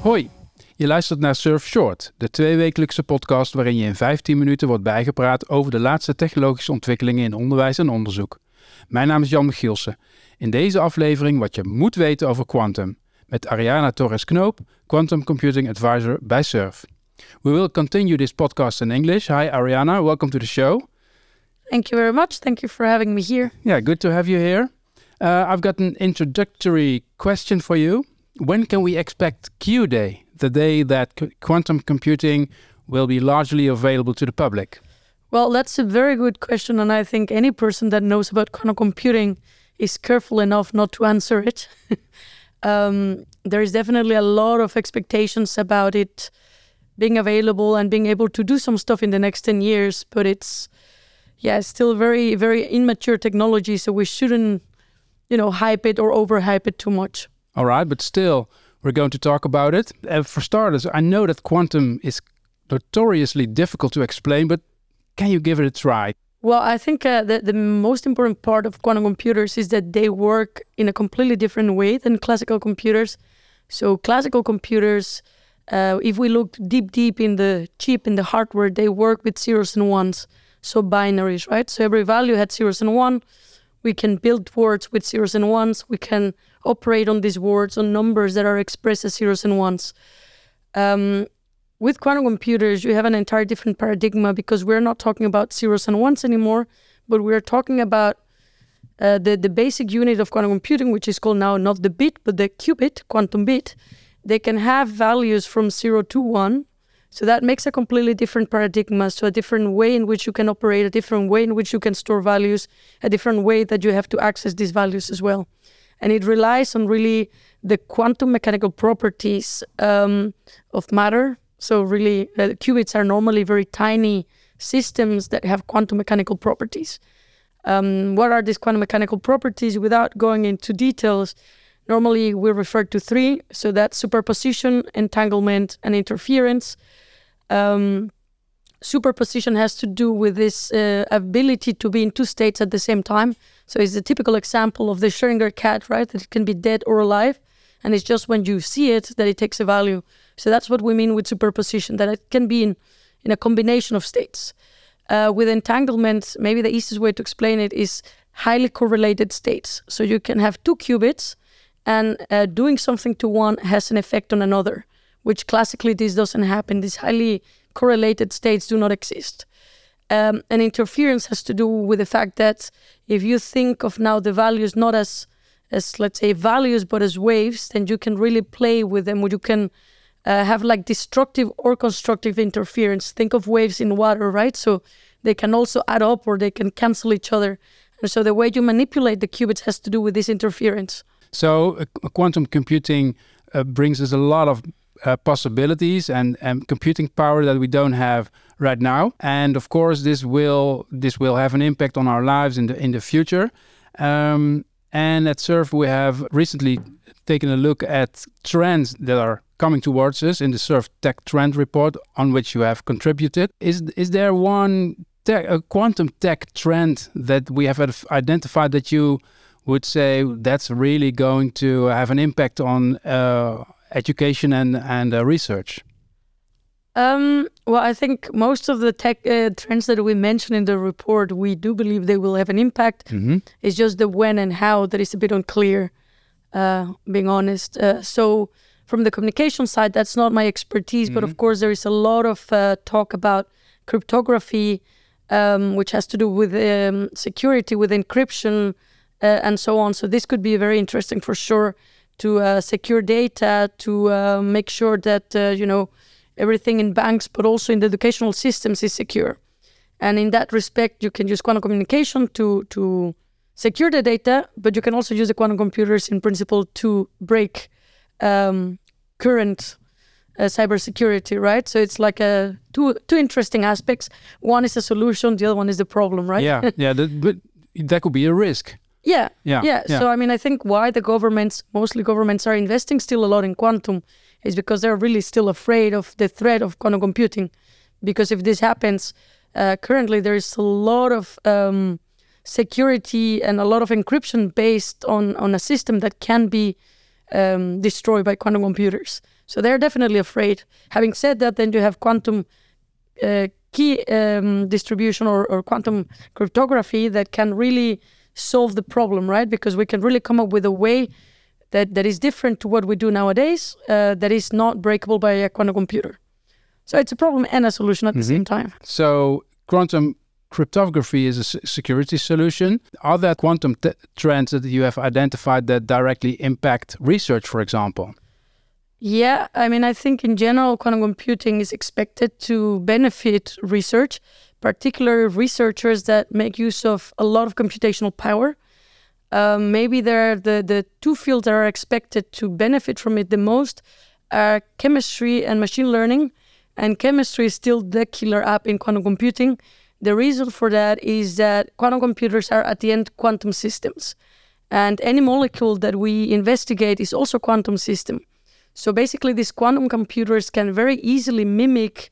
Hoi, je luistert naar Surf Short, de tweewekelijkse podcast waarin je in 15 minuten wordt bijgepraat over de laatste technologische ontwikkelingen in onderwijs en onderzoek. Mijn naam is Jan Michielsen. In deze aflevering wat je moet weten over quantum, met Ariana Torres Knoop, Quantum Computing Advisor bij Surf. We will continue this podcast in English. Hi Ariana, welcome to the show. Thank you very much. Thank you for having me here. Yeah, good to have you here. Uh, I've got an introductory question for you. When can we expect Q Day, the day that qu- quantum computing will be largely available to the public? Well, that's a very good question, and I think any person that knows about quantum computing is careful enough not to answer it. um, there is definitely a lot of expectations about it being available and being able to do some stuff in the next 10 years, but it's yeah, still very, very immature technology, so we shouldn't, you know, hype it or overhype it too much. All right, but still, we're going to talk about it. Uh, for starters, I know that quantum is notoriously difficult to explain, but can you give it a try? Well, I think uh, the, the most important part of quantum computers is that they work in a completely different way than classical computers. So, classical computers, uh, if we look deep, deep in the chip, in the hardware, they work with zeros and ones, so binaries, right? So, every value had zeros and one. We can build words with zeros and ones. We can operate on these words on numbers that are expressed as zeros and ones. Um, with quantum computers, you have an entire different paradigm because we're not talking about zeros and ones anymore, but we're talking about uh, the, the basic unit of quantum computing, which is called now not the bit, but the qubit, quantum bit. They can have values from zero to one. So that makes a completely different paradigm, so a different way in which you can operate, a different way in which you can store values, a different way that you have to access these values as well. And it relies on really the quantum mechanical properties um, of matter, so really, uh, qubits are normally very tiny systems that have quantum mechanical properties. Um, what are these quantum mechanical properties? Without going into details, normally we refer to three. So that's superposition, entanglement, and interference. Um, superposition has to do with this uh, ability to be in two states at the same time. So it's a typical example of the Schrödinger cat, right? That it can be dead or alive. And it's just when you see it that it takes a value. So that's what we mean with superposition, that it can be in, in a combination of states. Uh, with entanglement, maybe the easiest way to explain it is highly correlated states. So you can have two qubits, and uh, doing something to one has an effect on another, which classically this doesn't happen. These highly correlated states do not exist. Um, and interference has to do with the fact that if you think of now the values not as as let's say values but as waves, then you can really play with them. You can uh, have like destructive or constructive interference. Think of waves in water, right? So they can also add up or they can cancel each other. And so the way you manipulate the qubits has to do with this interference. So, uh, quantum computing uh, brings us a lot of uh, possibilities and, and computing power that we don't have right now. And of course, this will this will have an impact on our lives in the in the future. Um, and at Surf, we have recently taken a look at trends that are coming towards us in the Surf Tech Trend Report, on which you have contributed. Is is there one tech, a quantum tech trend that we have identified that you would say that's really going to have an impact on uh, education and and uh, research? Um, well, I think most of the tech uh, trends that we mentioned in the report, we do believe they will have an impact. Mm -hmm. It's just the when and how that is a bit unclear, uh, being honest. Uh, so, from the communication side, that's not my expertise, mm -hmm. but of Mm-hmm. course, there is a lot of uh, talk about cryptography, um, which has to do with um, security, with encryption, and so on. So, this could be very interesting for sure to uh, secure data, to make sure that, you know, everything in banks, but also in the educational systems is secure. And in that respect, you can use quantum communication to to secure the data, but you can also use the quantum computers in principle to break um, current uh, cybersecurity, right? So it's like a two two interesting aspects. One is the solution, the other one is the problem, right? Yeah, yeah, but that could be a risk. Yeah, Yeah, yeah, yeah. So I mean, I think why the governments, mostly governments, are investing still a lot in quantum is because they're really still afraid of the threat of quantum computing. Because if this happens, uh, currently there is a lot of um, security and a lot of encryption based on on a system that can be um, destroyed by quantum computers. So they're definitely afraid. Having said that, then you have quantum uh, key um, distribution or, or quantum cryptography that can really solve the problem, right? Because we can really come up with a way that, that is different to what we do nowadays, uh, that is not breakable by a quantum computer. So it's a problem and a solution at mm-hmm. the same time. So quantum cryptography is a security solution. Are there quantum t- trends that you have identified that directly impact research, for example? Yeah, I mean, I think in general, quantum computing is expected to benefit research, particularly researchers that make use of a lot of computational power. Um, maybe there the the two fields that are expected to benefit from it the most are chemistry and machine learning. And chemistry is still the killer app in quantum computing. The reason for that is that quantum computers are at the end quantum systems, and any molecule that we investigate is also a quantum system. So basically, these quantum computers can very easily mimic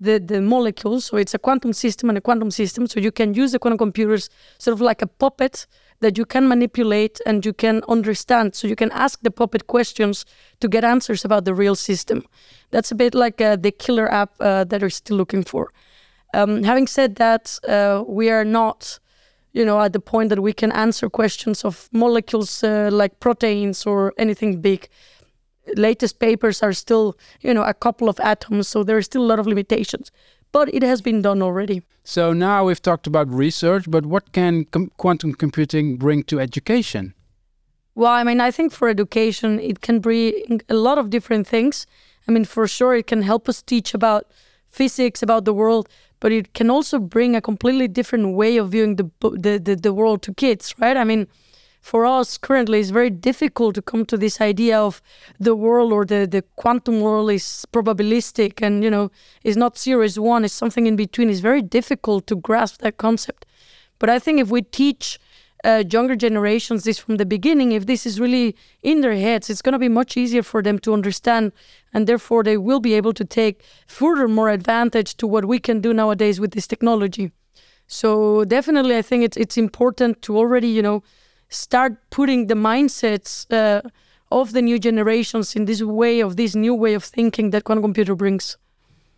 the, the molecules. So it's a quantum system and a quantum system. So you can use the quantum computers sort of like a puppet that you can manipulate and you can understand. So you can ask the puppet questions to get answers about the real system. That's a bit like uh, the killer app uh, that we're still looking for. Um, having said that, uh, we are not, you know, at the point that we can answer questions of molecules uh, like proteins or anything big latest papers are still, you know, a couple of atoms, so there are still a lot of limitations. But it has been done already. So now we've talked about research, but what can com quantum computing bring to education? Well, I mean, I think for education, it can bring a lot of different things. I mean, for sure, it can help us teach about physics, about the world, but it can also bring a completely different way of viewing the the, the, the world to kids, right? I mean, for us currently it's very difficult to come to this idea of the world or the, the quantum world is probabilistic and you know is not zero is one is something in between. It's very difficult to grasp that concept. But i think if we teach uh, younger generations this from the beginning if this is really in their heads it's going to be much easier for them to understand and therefore they will be able to take further more advantage to what we can do nowadays with this technology. So definitely i think it's it's important to already you know start putting the mindsets uh, of the new generations in this way of this new way of thinking that quantum computer brings.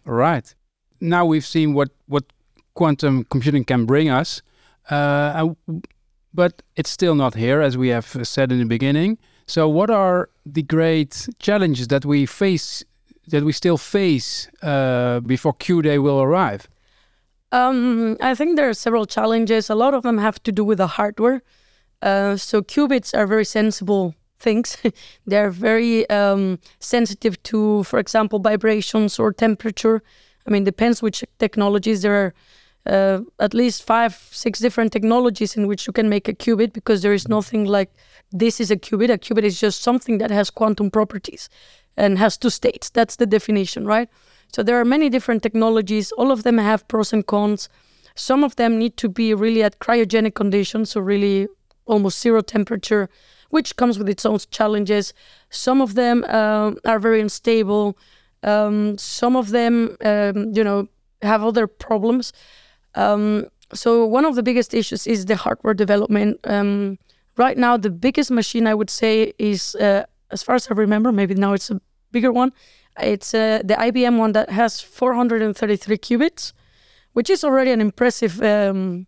All right. Now we've seen what what quantum computing can bring us, uh, but it's still not here, as we have said in the beginning. So, what are the great challenges that we face, that we still face uh, before Q Day will arrive? Um, I think there are several challenges. A lot of them have to do with the hardware. Uh, so qubits are very sensible things. They're very um, sensitive to, for example, vibrations or temperature. I mean, depends which technologies. There are uh, at least five, six different technologies in which you can make a qubit because there is nothing like this is a qubit. A qubit is just something that has quantum properties and has two states. That's the definition, right? So there are many different technologies. All of them have pros and cons. Some of them need to be really at cryogenic conditions, so really almost zero temperature, which comes with its own challenges. Some of them um, are very unstable. Um, some of them, um, you know, have other problems. Um, so one of the biggest issues is the hardware development. Um, right now, the biggest machine I would say is, uh, as far as I remember, maybe now it's a bigger one. It's uh, the IBM one that has 433 qubits, which is already an impressive, um,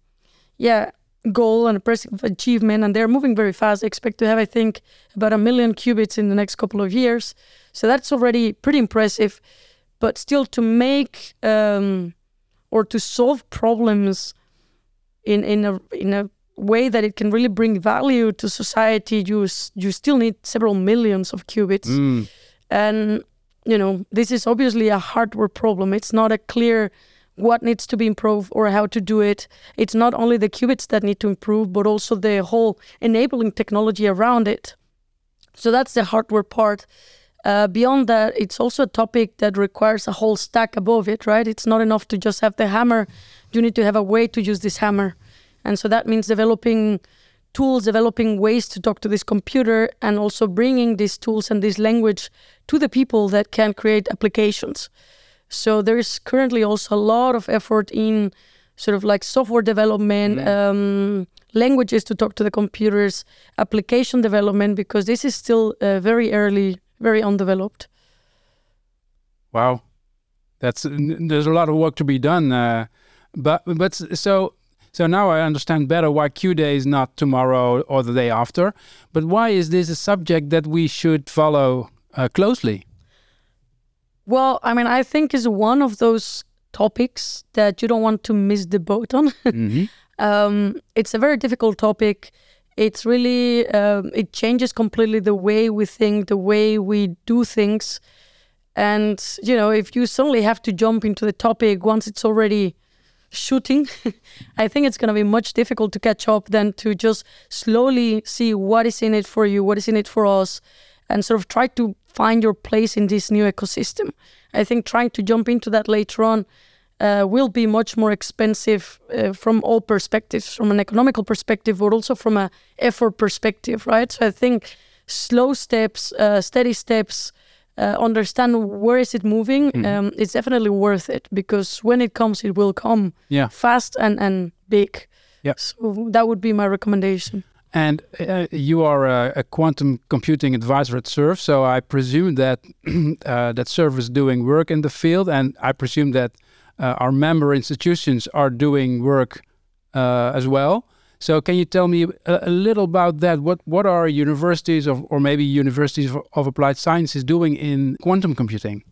yeah, goal and impressive achievement, and they're moving very fast. Expect to have, I think, about a million qubits in the next couple of years. So that's already pretty impressive. But still, to make um, or to solve problems in in a in a way that it can really bring value to society, you you still need several millions of qubits. Mm. And you know, this is obviously a hardware problem. It's not a clear what needs to be improved or how to do it. It's not only the qubits that need to improve, but also the whole enabling technology around it. So that's the hardware part. Uh, beyond that, it's also a topic that requires a whole stack above it, right? It's not enough to just have the hammer. You need to have a way to use this hammer. And so that means developing tools, developing ways to talk to this computer, and also bringing these tools and this language to the people that can create applications. So there is currently also a lot of effort in sort of like software development, Mhm. um, languages to talk to the computers, application development, because this is still uh, very early, very undeveloped. Wow, that's there's a lot of work to be done. Uh, but but so so now I understand better why Q Day is not tomorrow or the day after. But why is this a subject that we should follow uh, closely? Well, I mean, I think is one of those topics that you don't want to miss the boat on. Mhm. um, it's a very difficult topic. It's really um, it changes completely the way we think, the way we do things, and you know, if you suddenly have to jump into the topic once it's already shooting, I think it's going to be much difficult to catch up than to just slowly see what is in it for you, what is in it for us, and sort of try to find your place in this new ecosystem. I think trying to jump into that later on uh, will be much more expensive uh, from all perspectives, from an economical perspective, but also from a effort perspective, right? So I think slow steps, uh, steady steps, uh, understand where is it moving. Mhm. Um, it's definitely worth it because when it comes, it will come Yeah. fast and and big. Yeah. So that would be my recommendation. And uh, you are a, a quantum computing advisor at SURF, so I presume that uh, that SURF is doing work in the field, and I presume that uh, our member institutions are doing work uh, as well. So, can you tell me a, a little about that? What what are universities of, or maybe universities of, of applied sciences doing in quantum computing?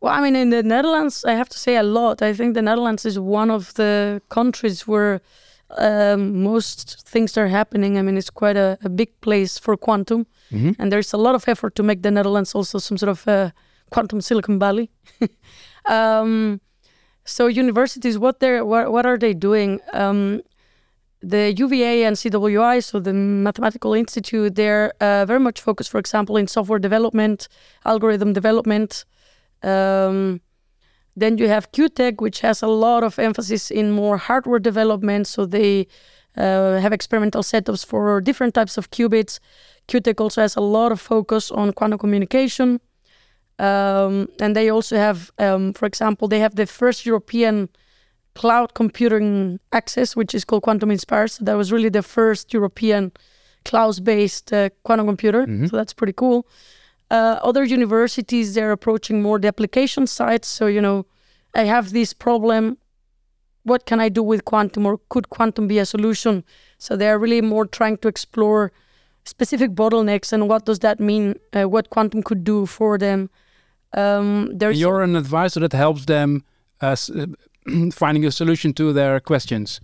Well, I mean, in the Netherlands, I have to say a lot. I think the Netherlands is one of the countries where um, most things are happening. I mean, it's quite a, a big place for quantum, Mhm. and there's a lot of effort to make the Netherlands also some sort of uh, quantum Silicon Valley. um, so universities, what they're what, what are they doing? Um, the UVA and CWI, so the Mathematical Institute, they're uh, very much focused, for example, in software development, algorithm development. Um, then you have QuTech, which has a lot of emphasis in more hardware development. So they uh, have experimental setups for different types of qubits. QuTech also has a lot of focus on quantum communication. Um, and they also have, um, for example, they have the first European cloud computing access, which is called Quantum Inspire. So that was really the first European cloud-based uh, quantum computer. Mhm. So that's pretty cool. Uh, other universities they're approaching more the application side. So you know, I have this problem. What can I do with quantum, or could quantum be a solution? So they are really more trying to explore specific bottlenecks and what does that mean? Uh, what quantum could do for them? Um, there's You're an advisor that helps them uh, finding a solution to their questions.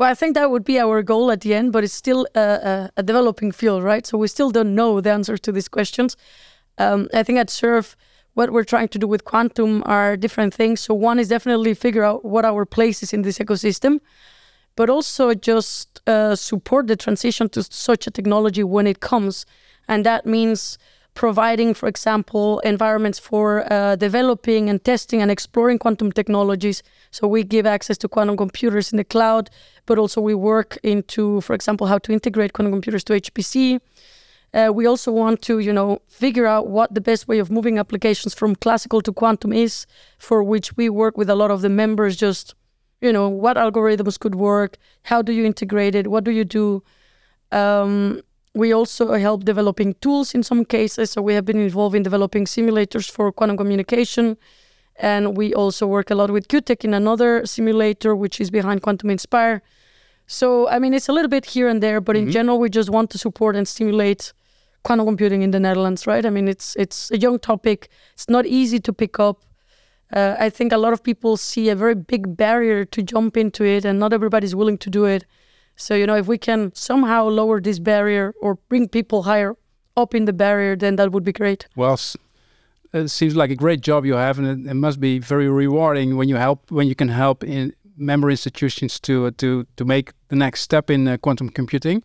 Well, I think that would be our goal at the end, but it's still a, a, developing field, right? So we still don't know the answers to these questions. Um, I think at SURF, what we're trying to do with quantum are different things. So one is definitely figure out what our place is in this ecosystem, but also just uh, support the transition to such a technology when it comes, and that means providing, for example, environments for uh, developing and testing and exploring quantum technologies. So we give access to quantum computers in the cloud, but also we work into, for example, how to integrate quantum computers to HPC. Uh, we also want to, you know, figure out what the best way of moving applications from classical to quantum is, for which we work with a lot of the members. Just, you know, what algorithms could work, how do you integrate it, what do you do. Um, we also help developing tools in some cases. So we have been involved in developing simulators for quantum communication. And we also work a lot with QuTech in another simulator, which is behind Quantum Inspire. So, I mean, it's a little bit here and there, but Mhm. in general, we just want to support and stimulate quantum computing in the Netherlands, right? I mean, it's it's a young topic. It's not easy to pick up. Uh, I think a lot of people see a very big barrier to jump into it, and not everybody's willing to do it. So, you know, if we can somehow lower this barrier or bring people higher up in the barrier, then that would be great. Well, it seems like a great job you have, and it, it must be very rewarding when you help when you can help in member institutions to uh, to to make the next step in uh, quantum computing.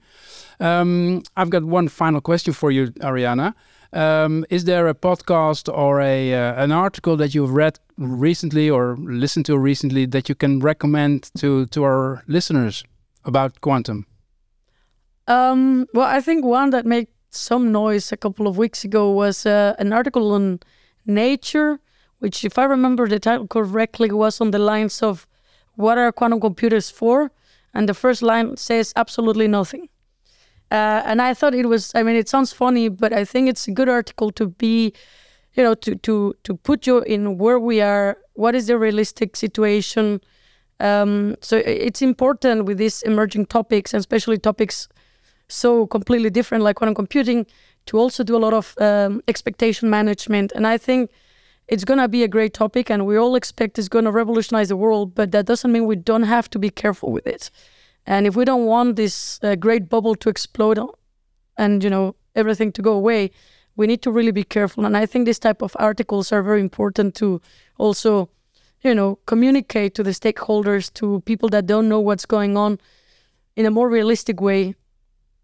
Um, I've got one final question for you, Ariana. Um, is there a podcast or a uh, an article that you've read recently or listened to recently that you can recommend to to our listeners about quantum? Um, well, I think one that made some noise a couple of weeks ago was uh, an article on Nature, which, if I remember the title correctly, was on the lines of what are quantum computers for? And the first line says absolutely nothing. Uh, and I thought it was, I mean, it sounds funny, but I think it's a good article to be, you know, to, to, to put you in where we are, what is the realistic situation. Um, so it's important with these emerging topics, and especially topics so completely different like quantum computing, to also do a lot of um, expectation management. And I think it's going to be a great topic and we all expect it's going to revolutionize the world but that doesn't mean we don't have to be careful with it and if we don't want this uh, great bubble to explode and you know everything to go away we need to really be careful and i think this type of articles are very important to also you know communicate to the stakeholders to people that don't know what's going on in a more realistic way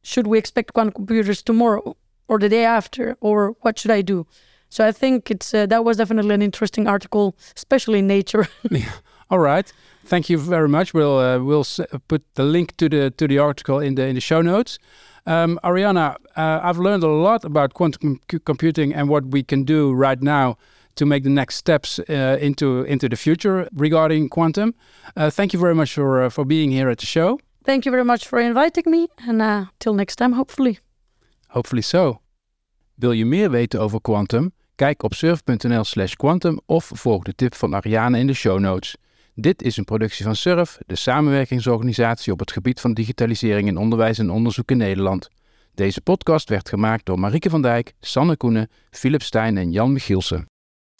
should we expect quantum computers tomorrow or the day after or what should i do so I think it's uh, that was definitely an interesting article, especially in Nature. yeah. All right. Thank you very much. We'll uh, we'll put the link to the to the article in the in the show notes. Um, Ariana, uh, I've learned a lot about quantum com computing and what we can do right now to make the next steps uh, into into the future regarding quantum. Uh, thank you very much for uh, for being here at the show. Thank you very much for inviting me, and till next time, hopefully. Hopefully so. Wil je meer weten over quantum? Kijk op surf.nl slash quantum of volg de tip van Ariane in de show notes. Dit is een productie van Surf, de samenwerkingsorganisatie op het gebied van digitalisering in onderwijs en onderzoek in Nederland. Deze podcast werd gemaakt door Marieke van Dijk, Sanne Koenen, Philip Stijn en Jan Michielsen.